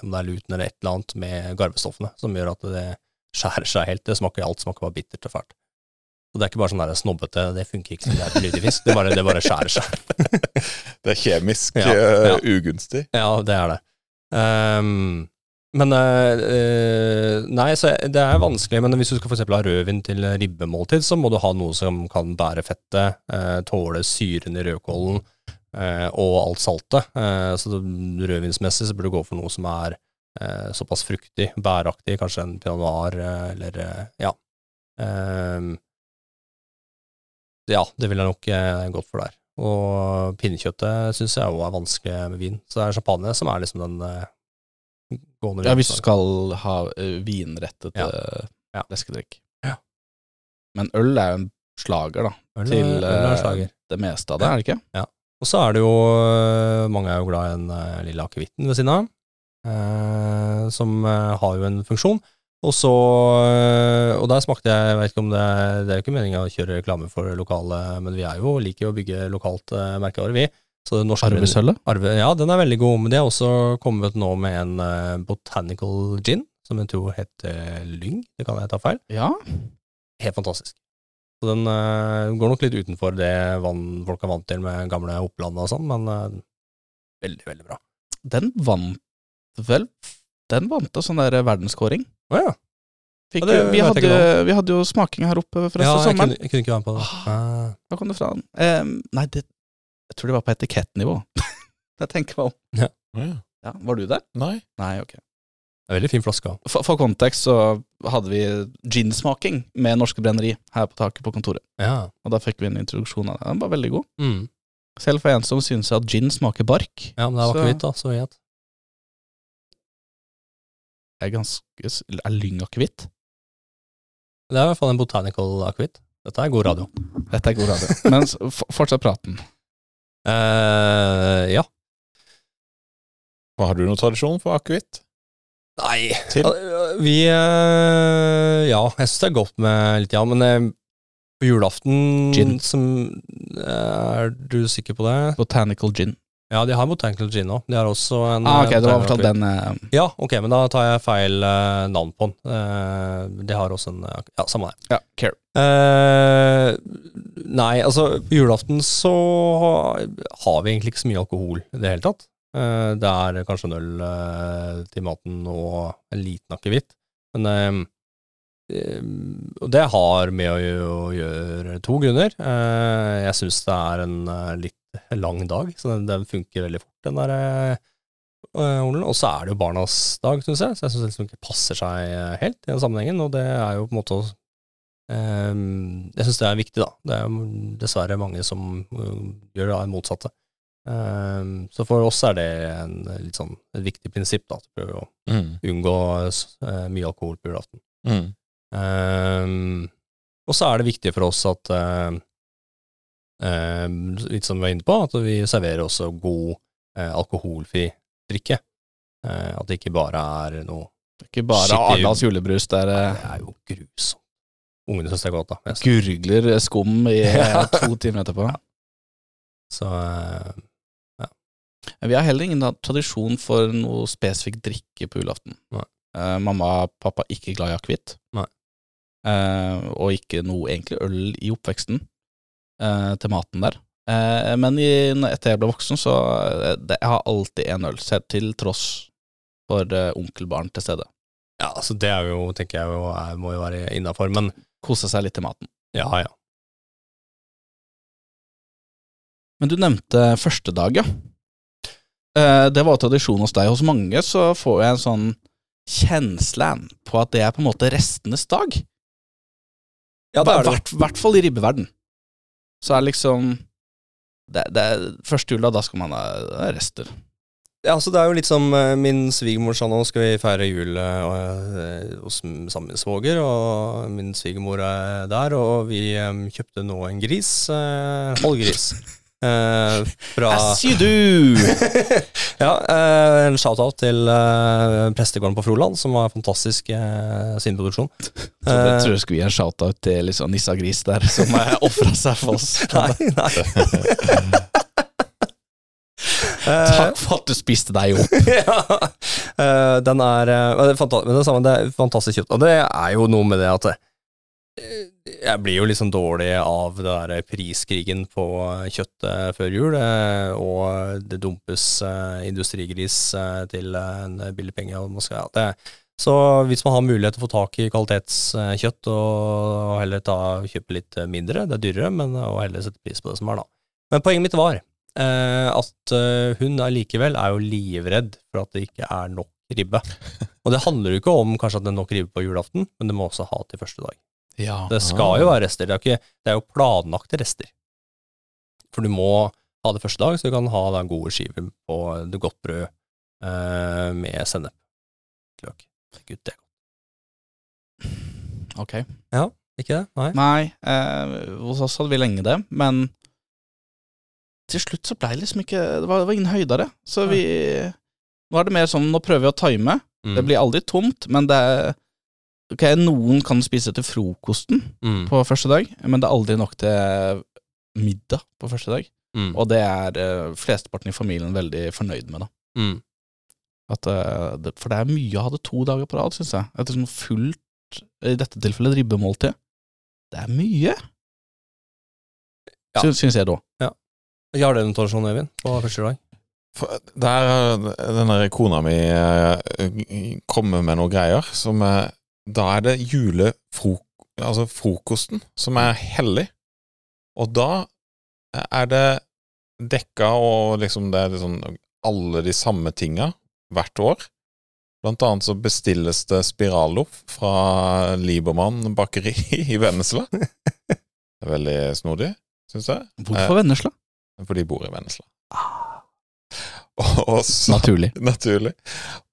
Om det er luten eller et eller annet med garvestoffene som gjør at det skjærer seg helt. Det smaker alt smaker bare bittert og fælt. Og det er ikke bare sånn der snobbete, det funker ikke som det er til lutefisk. Det bare, det bare skjærer seg. Det er kjemisk Ja, ja. ugunstig. Ja, det er det. Ehm, men eh, Nei, så det er vanskelig. Men hvis du skal for ha rødvin til ribbemåltid, så må du ha noe som kan bære fettet, uh, tåle syren i rødkålen uh, og alt saltet. Så rødvinsmessig så burde du gå for noe som er såpass fruktig, bæraktig, kanskje en pinot noir eller ja. Ehm, ja, det ville jeg nok gått for der. Og pinnekjøttet syns jeg òg er vanskelig med vin. Så det er champagne som er liksom den uh, gående Ja, hvis du skal ha uh, vinrettet Ja. eh, Ja. leskedrikk. Ja. Men øl er jo en slager, da, Øl til øl slager. det meste av det, er det ikke? Og så er det jo Mange er jo glad i den lille akevitten ved siden av, som har jo en funksjon. Og så øh, Og der smakte jeg Jeg vet ikke om det Det er jo ikke meninga å kjøre reklame for lokale, men vi er jo liker jo å bygge lokalt uh, merkevare, vi. Så det norske Arvesølvet? Arve, ja, den er veldig god, men det er også kommet nå med en øh, botanical gin, som jeg tror heter Lyng, det kan jeg ta feil. Ja. Helt fantastisk. Så den øh, går nok litt utenfor det vann, folk er vant til med gamle Oppland og sånn, men øh, veldig, veldig bra. Den vant vel Den vant da sånn der verdenskåring. Å ja. Fikk, Ja, det vi, hadde, vi hadde jo smaking her oppe forresten ja, sommeren. jeg kunne, jeg kunne ikke være med på det. Ah. Hva kom det fra? Um, nei, det, jeg tror det var på etikettnivå. jeg tenker meg om. Ja. Ja, var du der? Nei. Nei, ok. Det er veldig fin flaske. For, for kontekst så hadde vi ginsmaking med Norske Brenneri her på taket på kontoret. Ja. Og da fikk vi en introduksjon av det. Den var veldig god. Mm. Selv for en som syns at gin smaker bark. ja, men det var Så- akevitt, da, så gjett. Er ganske Er lyng akevitt? Det er i hvert fall en botanical akevitt. Dette er god radio. Dette er god radio. Men fortsett praten. Uh, ja. Har du noen tradisjon for akevitt? Nei Til? Vi uh, Ja, jeg syns det er godt med litt ja, men eh, på julaften Gin. som Er du sikker på det? Botanical gin. Ja, de har botanical gin òg. De har også en Ah, eh, ok, det var botanical fortalt den uh... Ja, ok, men da tar jeg feil uh, navn på den. Uh, de har også en eh, Ja, samme det. Ja, care. Eh, nei, altså på julaften så har vi egentlig ikke så mye alkohol i det hele tatt. Eh, det er kanskje en øl eh, til maten og en liten akevitt. Men eh, eh, Og det har med å gjøre to grunner. Eh, jeg syns det er en eh, litt lang dag, så den, den funker veldig fort, den der eh, Olen. Og så er det jo barnas dag, syns jeg, så jeg syns det liksom ikke passer seg eh, helt i den sammenhengen. Og det er jo på en måte Ehm, jeg syns det er viktig, da. Det er jo dessverre mange som uh, gjør det motsatte. Så for oss er det en, litt sånn, et viktig prinsipp, da. At prøver å Mm. unngå eh, mye alkohol på julaften. Mm. Um, og så er det viktig for oss at eh, ehm, Litt som vi var inne på, at vi serverer også god eh, alkoholfri drikke. Eh, at det ikke bare er noe det er Ikke bare Arendals julebrus Det er, Det er jo grusomt. Ungene syns det er godt, da. Gurgler skum i eh, to timer etterpå. Så eh, Men Vi har heller ingen tradisjon for noe spesifikk drikke på julaften. Eh, mamma og pappa ikke glad i akevitt. Eh, og ikke noe egentlig øl i oppveksten eh, til maten der. Eh, men i, etter jeg ble voksen, så eh, det, Jeg har alltid en øl, til tross for eh, onkelbarn til stede. ja, altså det er jo, tenker jeg jo, er, må jo være innafor, men Kose seg litt til maten. ja, ja. Men du nevnte første dag, ja. Eh, det var tradisjon hos deg. Hos mange så får jeg en sånn kjensle på at det er på en måte restenes dag. Ja, det er det. hvert, hvert fall i ribbeverden. Så er liksom det, det er Første jula, da skal man ha er rester. Ja, så det er jo litt som eh, min svigermor sa nå, skal vi feire jul eh, hos sammen med svoger, og min svigermor er der, og vi eh, kjøpte nå en gris, eh, Eh, fra As you do! Ja, uh, en shout-out til uh, prestegården på Froland, som har fantastisk uh, svineproduksjon. Så jeg tror jeg skulle gi en shout-out til liksom Nissa Gris der, som ofra seg for oss. Nei, nei. Eh, Takk for at du spiste deg opp. ja. Eh, den er det er fanta- Men det samme, det er fantastisk kjøtt. Og det er jo noe med det at eh, jeg blir jo liksom dårlig av det der priskrigen på kjøttet før jul, eh, og det dumpes eh, industrigris eh, til en billig penge. Og man skal, så hvis man har mulighet til å få tak i kvalitetskjøtt, og heller ta, kjøpe litt mindre, det er dyrere, men og heller sette pris på det som er, da. Men poenget mitt var at hun allikevel er jo livredd for at det ikke er nok ribbe. Og det handler jo ikke om kanskje at det er nok ribbe på julaften, men det må også ha til første dag. Ja. Det skal jo være rester. Det er, ikke, det er jo planlagte rester. For du må ha det første dag, så du kan ha da gode skiver på det godt brød eh, med sennep. Løk. Gud, det er godt. Ok. Ikke det? Nei? Nei, eh, hos oss hadde vi lenge det, men til slutt så ble det liksom ikke Det var, det var ingen høydere. Så vi Nå er det mer sånn, nå prøver vi å time. Mm. Det blir aldri tomt, men det er Ok, noen kan spise til frokosten mm. på første dag, men det er aldri nok til middag på første dag. Mm. Og det er uh, flesteparten i familien veldig fornøyd med, da. Mm. At, uh, det, for det er mye å ha det to dager på rad, syns jeg. Et sånn fullt, i dette tilfellet, ribbemåltid. Det er mye, Ja. syns, syns jeg da. Har dere en tradisjon, Øyvind, på første dag? Der har den der kona mi eh, kommet med noen greier som er Da er det julefrokosten, Altså frokosten som er hellig. Og da er det dekka, og liksom det er liksom alle de samme tinga hvert år. Blant annet så bestilles det spiralloff fra Liebermann bakeri i Vennesla. Det er veldig snodig, syns jeg. Hvorfor Vennesla? For de bor i Vennesla. Og, og så, Naturlig. naturlig.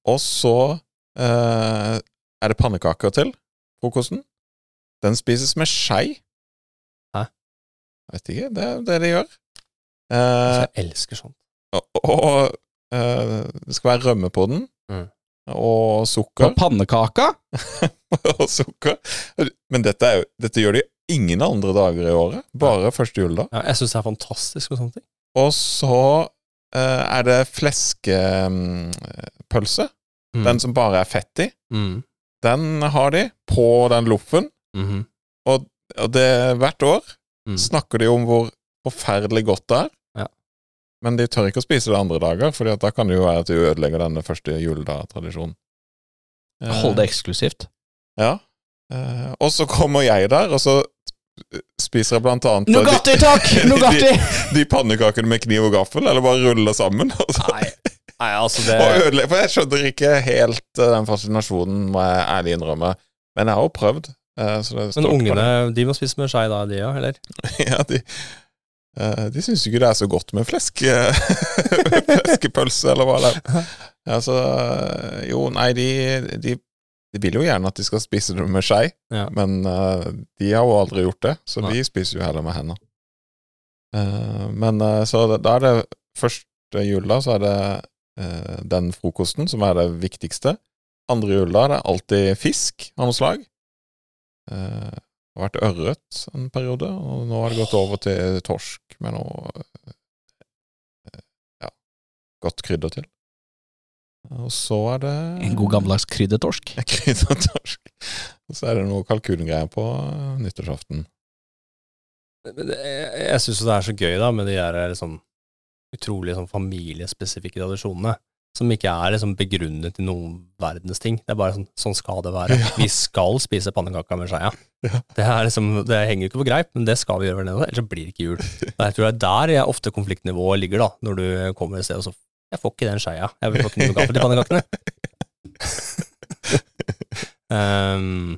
Og så eh, er det pannekaker til frokosten. Den spises med skei. Hæ? Jeg vet ikke, det er det de gjør. Eh, Altså, jeg elsker sånt. og og eh, det skal være rømme på den. Mm. Og Og sukker. pannekaka? og sukker. Men dette, er jo, dette gjør de ingen andre dager i året. Bare første juledag. Ja, jeg syns det er fantastisk med sånne ting. Og så eh, er det fleskepølse. Mm. Den som bare er fett i. Mm. Den har de på den loffen. Mhm. Og det hvert år Mm. snakker de om hvor forferdelig godt det er. Ja. Men de tør ikke å spise det andre dager, for da kan det jo være at de ødelegger denne første juledag-tradisjonen. Eh, Hold det eksklusivt. Ja. Eh, og så kommer jeg der, og så spiser jeg blant annet de- Nugatti, takk! Nugatti! de pannekakene med kniv og gaffel, eller bare ruller sammen. Altså. Nei, nei, altså det og ødelegge for jeg skjønner ikke helt eh, den fascinasjonen, må jeg ærlig innrømme. Men jeg har jo prøvd. eh, så det Men ungene, de må spise med skei da, de òg, eller? Ja, de, eh, de syns ikke det er så godt med flesk, fleskepølse, eller hva det er. Altså, jo, nei, de, de, de vil jo gjerne at de skal spise det med skei, Ja. men uh, de har jo aldri gjort det, så Nei. de spiser jo heller med hendene. Uh, men så da- er det første jula, så er det den frokosten som er det viktigste. Andre juledag er det alltid fisk av noe slag. Eh, det har vært ørret en periode, og nå har det gått over til torsk med noe eh, ja, godt krydder til. Og så er det En god gammeldags kryddertorsk. kryddertorsk. Og så er det noe kalkungreier på eh, nyttårsaften. Jeg, jeg syns det er så gøy da med de der liksom utrolig sånn familiespesifikke tradisjonene. som ikke er liksom begrunnet i noen verdens ting. Det er bare sånn, sånn skal det være. Vi skal spise pannekaker med skeia. Ja. Det, liksom, det henger ikke på greip, men det skal vi gjøre nedover, ellers så blir det ikke jul. Jeg tror det er der jeg ofte konfliktnivået ligger, da, når du kommer et sted og så Jeg får ikke den skeia. Jeg vil få ikke noe gaffel til pannekakene. um,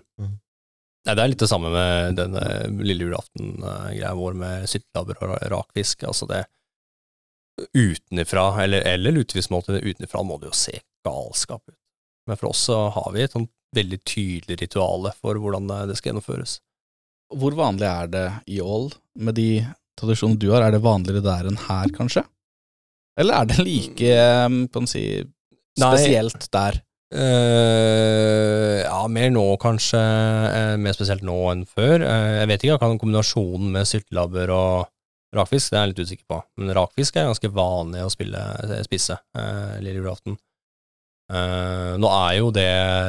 Nei, Det er litt det samme med denne lille julaften-greia vår med syttelabber og rakfisk. Altså det utenifra, eller, eller lutefiskmåltid utenifra, må det jo se galskap ut. Men for oss så har vi et sånt veldig tydelig rituale for hvordan det skal gjennomføres. Hvor vanlig er det i Ål, med de tradisjonene du har? Er det vanligere der enn her, kanskje? Eller er det like, kan si, Nei. spesielt der? Uh, ja, mer nå kanskje, uh, mer spesielt nå enn før. Uh, jeg vet ikke kan kombinasjonen med syltelabber og rakfisk, det er jeg litt usikker på. Men rakfisk er ganske vanlig å spille, spise eh, lille julaften. Eh, nå er jo det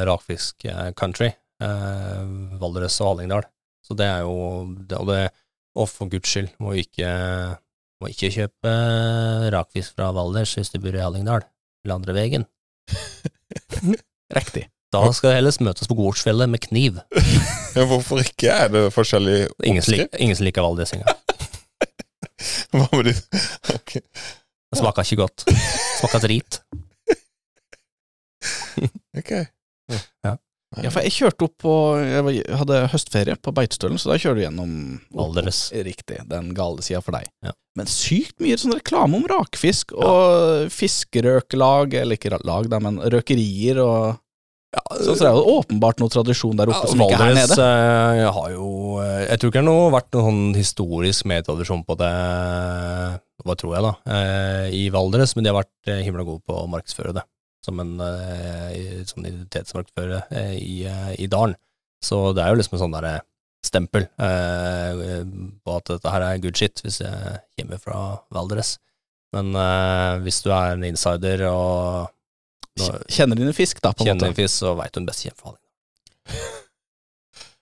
rakfisk eh, country, eh, Valdres og Hallingdal, så det er jo det, Og det, og for guds skyld, må ikke, må ikke kjøpe rakfisk fra Valdres hvis du bor i Hallingdal, eller andre veien. Riktig. Da skal det heller møtes på gårdsfjellet med kniv. Hvorfor ikke? Er det forskjellig Ingen oppskrift? ingen som liker Valdres engang. Hva med de Ok. Det smaker ikke godt. Det Smaker drit. ok. Ja. Ja, for jeg kjørte opp på Jeg hadde høstferie på Beitostølen, så da kjører du gjennom Valdres. Riktig, den gale sida for deg. Ja. Men sykt mye sånn reklame om rakfisk og fiskerøkelag, eller ikke lag, da, men røkerier og Så, så det er jo åpenbart noe tradisjon der oppe som ikke er her Valdres nede. eh, har jo eh, Jeg tror ikke det har vært noen sånn historisk medtradisjon på det, hva tror jeg, da, eh, i Valdres, men de har vært himla gode på å markedsføre det som en sånn identitetsmarkedsføre eh, i, i dalen. Så det er jo liksom en sånn derre stempel eh, på at dette her er good shit, hvis jeg kommer fra Valdres. Men eh, hvis du er en insider og Kjenner dine fisk, da, på en kjenner måte. en fisk, så veit du den beste kjempefaling.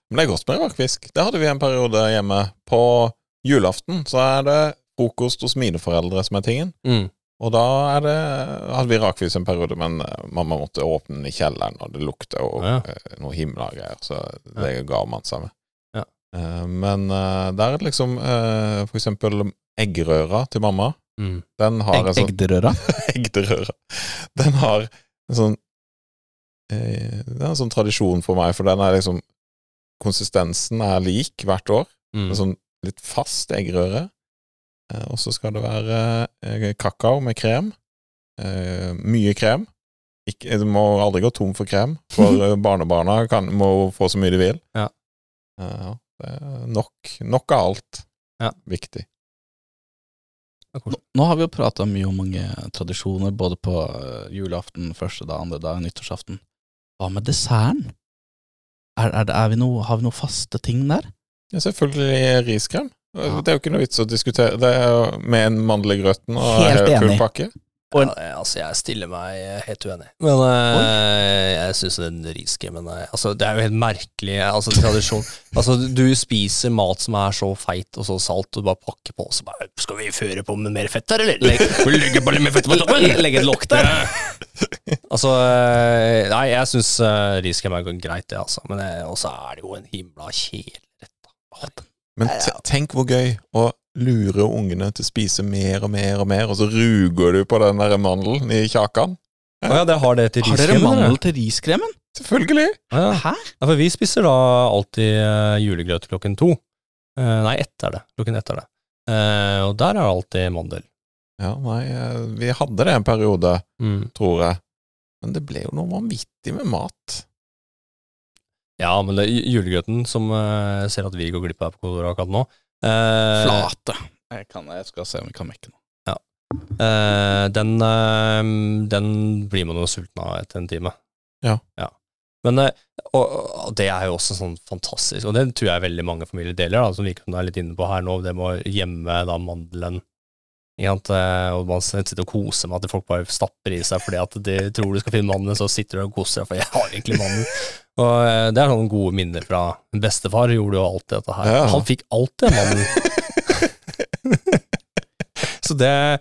Men det er godt med rakfisk. Det hadde vi en periode hjemme. På julaften så er det frokost hos mine foreldre som er tingen. Mm. Og da er det, hadde vi rakfisk en periode, men eh, mamma måtte åpne den i kjelleren, og det lukta jo Ja. eh, noe himla greier, så det ga man seg med. Ja. Eh, Men der er det liksom eh, for eksempel eggerøra til mamma. Mm. Den har Egg, sånn Egderøra. Eggerøra. Den har en sånn eh, Det er en sånn tradisjon for meg, for den er liksom Konsistensen er lik hvert år. Mm. En sånn litt fast eggerøre. Eh, og så skal det være eh, kakao med krem. Eh, mye krem. Ikke, du må aldri gå tom for krem, for eh, barnebarna kan, må få så mye de vil. Ja. Eh, nok, nok av alt. Ja. Viktig. Nå, har vi jo prata mye om mange tradisjoner, både på eh, julaften, første dag, andre dag, nyttårsaften. Hva med desserten? Er, er, er vi noe, har vi noen faste ting der? Ja, selvfølgelig riskrem. Ja. Det er jo ikke noe vits å diskutere. Det er jo med en mandel i grøten og full pakke. En- Ja, altså, jeg stiller meg helt uenig. Men eh, jeg syns den riskremen er Altså, det er jo helt merkelig altså, tradisjon. Altså, du spiser mat som er så feit og så salt, og du bare pakker på, og så bare Skal vi føre på med mer fett der, eller? Legg, legge på litt mer fett på toppen? Legge et lokk der? Altså, eh, nei, jeg syns uh, riskrem er greit, det, altså. Men også er det jo en himla kjedelig rett. Men te- tenk hvor gøy å lure ungene til å spise mer og mer og mer, og så ruger du på den der mandelen i kjakan. Å ja, det har det til Har dere mandel til riskremen? Selvfølgelig! Å ja. Hæ? Ja, for vi spiser da alltid uh, julegrøt klokken to. Eh, nei, ett er det. Klokken ett er det. Eh, og der er det alltid mandel. Ja, nei, eh, vi hadde det en periode, Mm. tror jeg. Men det ble jo noe vanvittig med mat. Ja, men det, julegrøten, som eh, ser at vi går glipp av på akkurat nå eh, Flate. Jeg, kan, jeg skal se om vi kan mekke noe. eh, den, eh, den blir man jo sulten av etter en time. Ja. Men eh, og, og det er jo også sånn fantastisk, og det tror jeg veldig mange familier deler, da, som vi kan være litt inne på her nå, det med å gjemme da mandelen eh, Og man sitter og koser med at folk bare stapper i seg fordi at de tror du skal finne mannen, så sitter du og koser deg, for jeg har egentlig mannen. Og eh, det er sånne gode minner fra bestefar, gjorde jo alltid dette her. Ja. Han fikk alltid mannen. så det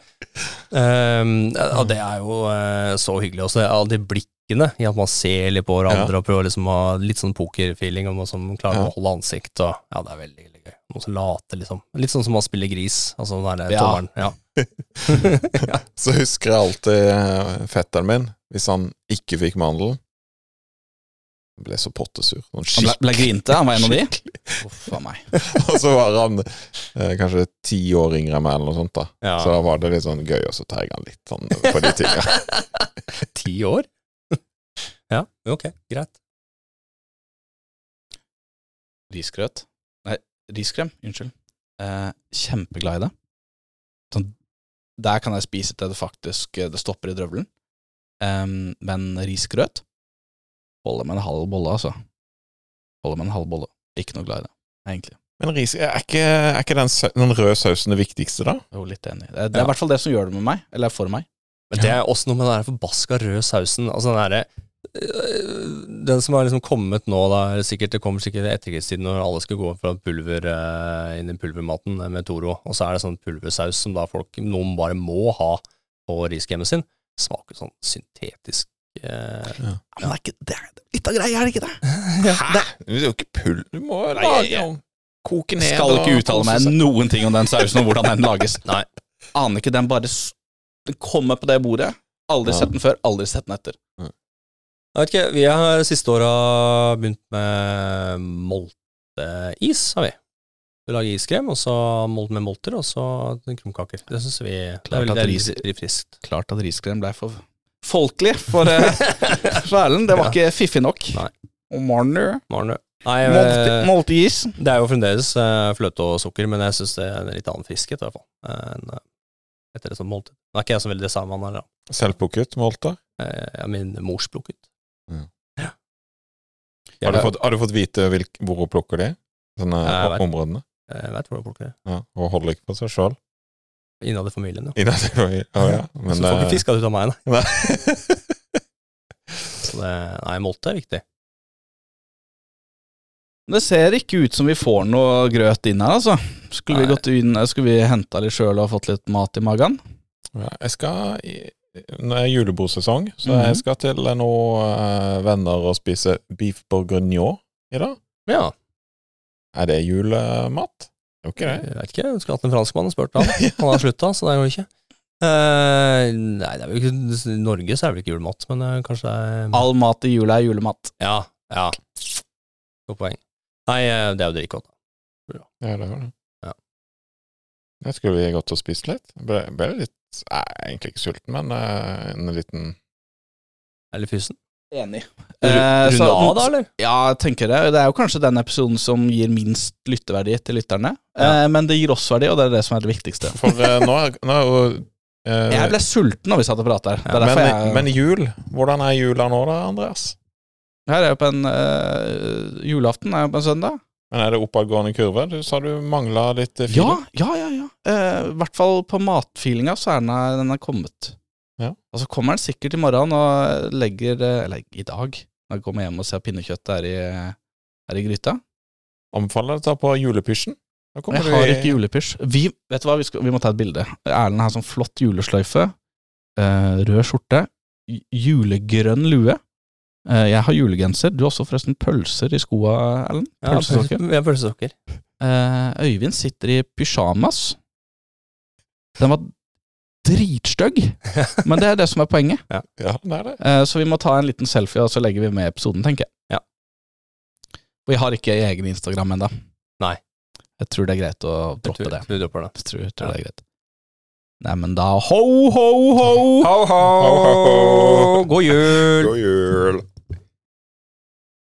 um, og det er jo uh, så hyggelig også. Alle de blikkene i at man ser litt på hverandre og prøver liksom å ha litt sånn pokerfeeling, og man som klarer Ja. å holde ansikt og Ja, det er veldig, hyggelig gøy. Noen som later, liksom. Litt sånn som å spille gris, altså den derre Ja. tommelen. Ja. Så husker jeg alltid eh, fetteren min, hvis han ikke fikk mandelen. Ble så pottesur. Han ble, ble grinte, han var en av de. Uff a meg. Og så var han eh, kanskje ti år yngre enn meg, eller noe sånt. da Ja. Så da var det litt sånn gøy, og så tar jeg han litt sånn på de tinga. Ti år? ja, ok, greit. Risgrøt. Nei, riskrem. Unnskyld. Eh, kjempeglad i det. Sånn, der kan jeg spise til det faktisk eh, det stopper i drøvelen. Um, men risgrøt holder med en halv bolle, altså. Holder med en halv bolle. Ikke noe glad i det, egentlig. Men ris, er ikke, er ikke den, den røde sausen det viktigste, da? Jo litt enig. Det det er Ja. i hvert fall det som gjør det med meg, eller for meg. Men det er også noe med den der forbaska røde sausen. Altså den derre øh, Den som har liksom kommet nå, da, sikkert, det kommer sikkert i etterkrigstiden når alle skal gå fra pulver øh, inn i pulvermaten eh, med Toro, og så er det sånn pulversaus som da folk, noen bare må ha på riskremen sin. Smaker sånn syntetisk eh, Ja, men det er ikke det er litt av greia, er det ikke det? Hæ? Det er jo ikke pull Du må lage om Koke ned Skal ikke uttale meg noen ting om den sausen og hvordan den lages. Nei. Aner ikke, den bare Den kommer på det bordet. Aldri Ja. sett den før, aldri sett den etter. Jeg vet ikke, vi har siste åra begynt med molteis, har vi. Vi lager iskrem, og så molt med molter, og så krumkaker. Det syns vi det er veldig, veldig friskt. Klart at riskrem ble for folkelig for, eh, Erlend. Det var ikke fiffig nok. Nei. Og Marner Marner. Nei, Molte- eh, det er jo fremdeles uh, fløte og sukker, men jeg syns det er en litt annen friskhet, i hvert fall. enn, eh, etter det som måltid. Nå er ikke jeg så veldig designmann her, da. Selvplukket molter? Uh, er min mors plukket. Mm. Ja. Har du, fått, har du fått vite hvilk, hvor hun plukker de? Sånne Jeg vet. områdene? Jeg vet hvor hun plukker det. Ja, og holder ikke på seg sjøl? Innad i familien, jo. Oh, ja. Men så får ikke fiska det ut av meg, nei. nei. Så det, nei, molte er viktig. Det ser ikke ut som vi får noe grøt inn her, altså. Skulle vi gått inn, skulle vi henta litt sjøl og fått litt mat i magen? Ja, jeg skal Nå er julebordsesong, så Mhm. jeg skal til noen eh, venner og spise beef bourguignon i dag. Ja, Er det julemat? Det. jeg vet ikke. Jeg skulle hatt en franskmann og spurt han. Han har slutta, så det går ikke. uh, nei, det er jo ikke I Norge så er det vel ikke julemat, men uh, kanskje det er All mat i jula er julemat. Ja, ja. Godt poeng. Nei, uh, det er jo drikkegodt. Ja, det er det. Ja. Jeg skulle vi gått og spist litt. Ble, ble litt Jeg er egentlig ikke sulten, men en liten Eller fysen. Enig. Eh, så- Runde av, da, eller? Ja, jeg tenker det. Det er jo kanskje den episoden som gir minst lytteverdi til lytterne. Ja. Eh, men det gir oss verdi, og det er det som er det viktigste. For eh, nå, er- nå er jo eh, Jeg ble sulten når vi satt og pratet her. Det er men, jeg men jul, hvordan er jula nå da, Andreas? Her er jo på en eh, Julaften er jo på en søndag. Men Er det oppadgående kurve? Du sa du mangla litt feeling. Ja, ja, ja. ja. Eh, I hvert fall på matfeelinga så er den, den er kommet. Ja. Og så kommer han sikkert i morgen og legger eh, Eller i dag, når jeg kommer hjem og ser pinnekjøttet er i, er i gryta. Anbefaler å ta på julepysjen. Jeg har ikke julepysj. Vi, vet du hva, vi, skal, vi må ta et bilde. Erlend har sånn flott julesløyfe. eh, rød skjorte. Julegrønn lue. Eh, jeg har julegenser. Du har også forresten pølser i skoa, Erlend. Pølsesokker. Ja, pølsesokker. Eh, Øyvind sitter i pysjamas. Den var dritstygg, men det er det som er poenget. Ja, det er det. Eh, så vi må ta en liten selfie, og så legger vi med episoden, tenker jeg. Ja. Vi har ikke egen Instagram ennå. Nei. Jeg tror det er greit å droppe tror- det. Du dropper det. Jeg tror, jeg tror Ja. det er greit. Nei, men da ho, ho, ho! Ho, ho! Ho, ho, ho. God jul! God jul!